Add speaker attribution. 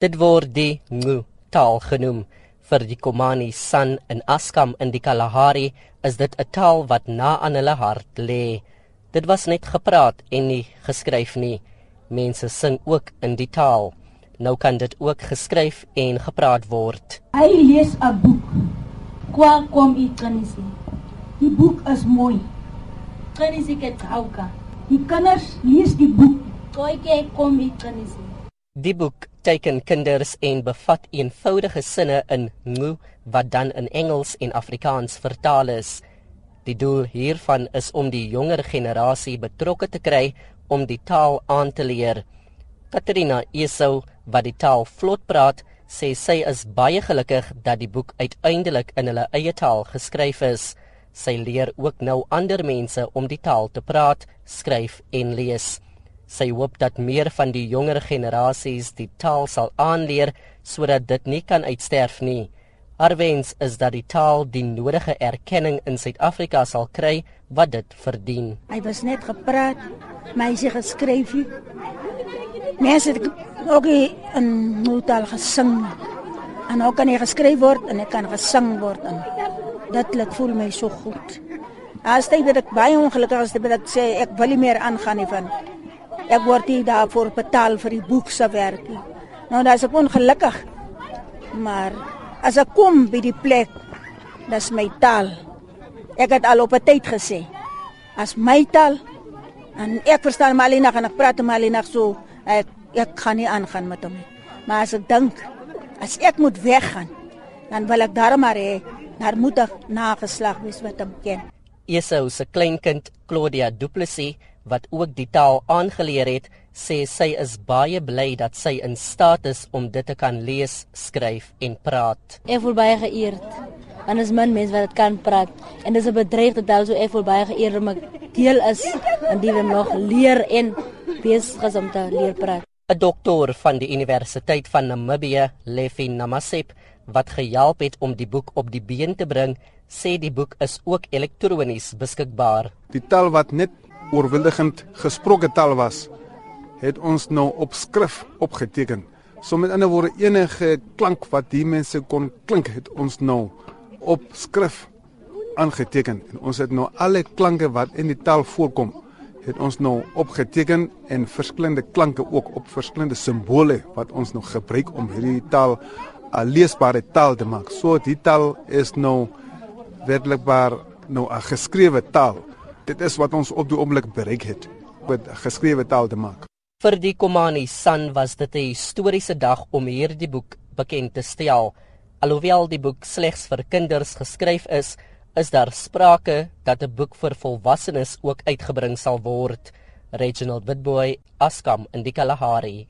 Speaker 1: Dit word die Ngu taal genoem. Vir die Komani San in Askam in die Kalahari is dit 'n taal wat na aan hulle hart lê. Dit was net gepraat en nie geskryf nie. Mense sing ook in die taal. Nou kan dit ook geskryf en gepraat word.
Speaker 2: Hy lees 'n boek. Kwa kom u kanisi. Die boek is mooi. Kanisi ke trauka. Die kinders lees die boek. Koi ke kom u kanisi.
Speaker 1: Die boek teken kinders en bevat eenvoudige sinne in Ngu wat dan in Engels en Afrikaans vertaal is. Die doel hiervan is om die jonger generasie betrokke te kry om die taal aan te leer. Katrina Esau wat die taal vlot praat, sê sy is baie gelukkig dat die boek uiteindelik in hulle eie taal geskryf is. Sy leer ook nou ander mense om die taal te praat, skryf en lees. Sy hoop dat meer van die jonger generasies die taal sal aanleer sodat dit nie kan uitsterf nie. Haar wens is dat die taal die nodige erkenning in Suid-Afrika sal kry wat dit verdien.
Speaker 3: Hy was net gepraat, sê geskryf. Mense het ook in Noordal gesing. En nou kan hy geskryf word en hy kan gesing word en dit laat voel my so goed. As jy weet ek baie ongelukkig as dit sê ek wil nie meer aangaan nie van ek word nie daarvoor betaal vir die boek se werk nie. Nou dis ek ongelukkig. Maar as ek kom by die plek, dis my taal. Ek het al op 'n tyd gesê as my taal en ek verstaan Malina en ek praat Malina so ek ek kan nie aangaan met hom nie. Maar as ek dink as ek moet weggaan, dan wil ek daarom maar hê daar moet 'n nageslag wees wat hom ken.
Speaker 1: Esau se kleinkind Claudia Du Plessis wat ook die taal aangeleer het, sê sy is baie bly dat sy in staat is om dit te kan lees, skryf en praat.
Speaker 4: Ek voel baie geëerd. Want is min mense wat dit kan praat en dis 'n bedreig dat also ek voel baie geëerd om 'n deel is en die wil nog leer en besig om te leer praat.
Speaker 1: 'n Dokter van die Universiteit van Namibië, Lefi Namasep, wat gehelp het om die boek op die been te bring, sê die boek is ook elektronies beskikbaar.
Speaker 5: Die taal wat net oorweldigend gesproke taal was, het ons nou op skrif opgeteken. So met ander woorde enige klank wat die mense kon klink, het ons nou op skrif aangeteken. En ons het nou alle klanke wat in die taal voorkom, het ons nou opgeteken en verskillende klanke ook op verskillende simbole wat ons nou gebruik om hierdie taal 'n leesbare taal te maak. So die taal is nou werklikbaar nou 'n geskrewe taal. Dit is wat ons op die oomblik bereik het met geskrewe taal te maak.
Speaker 1: Vir die Komani San was dit 'n historiese dag om hierdie boek bekend te stel. Alhoewel die boek slegs vir kinders geskryf is, is daar sprake dat 'n boek vir volwassenes ook uitgebring sal word. Reginald Witboy, Askam in die Kalahari.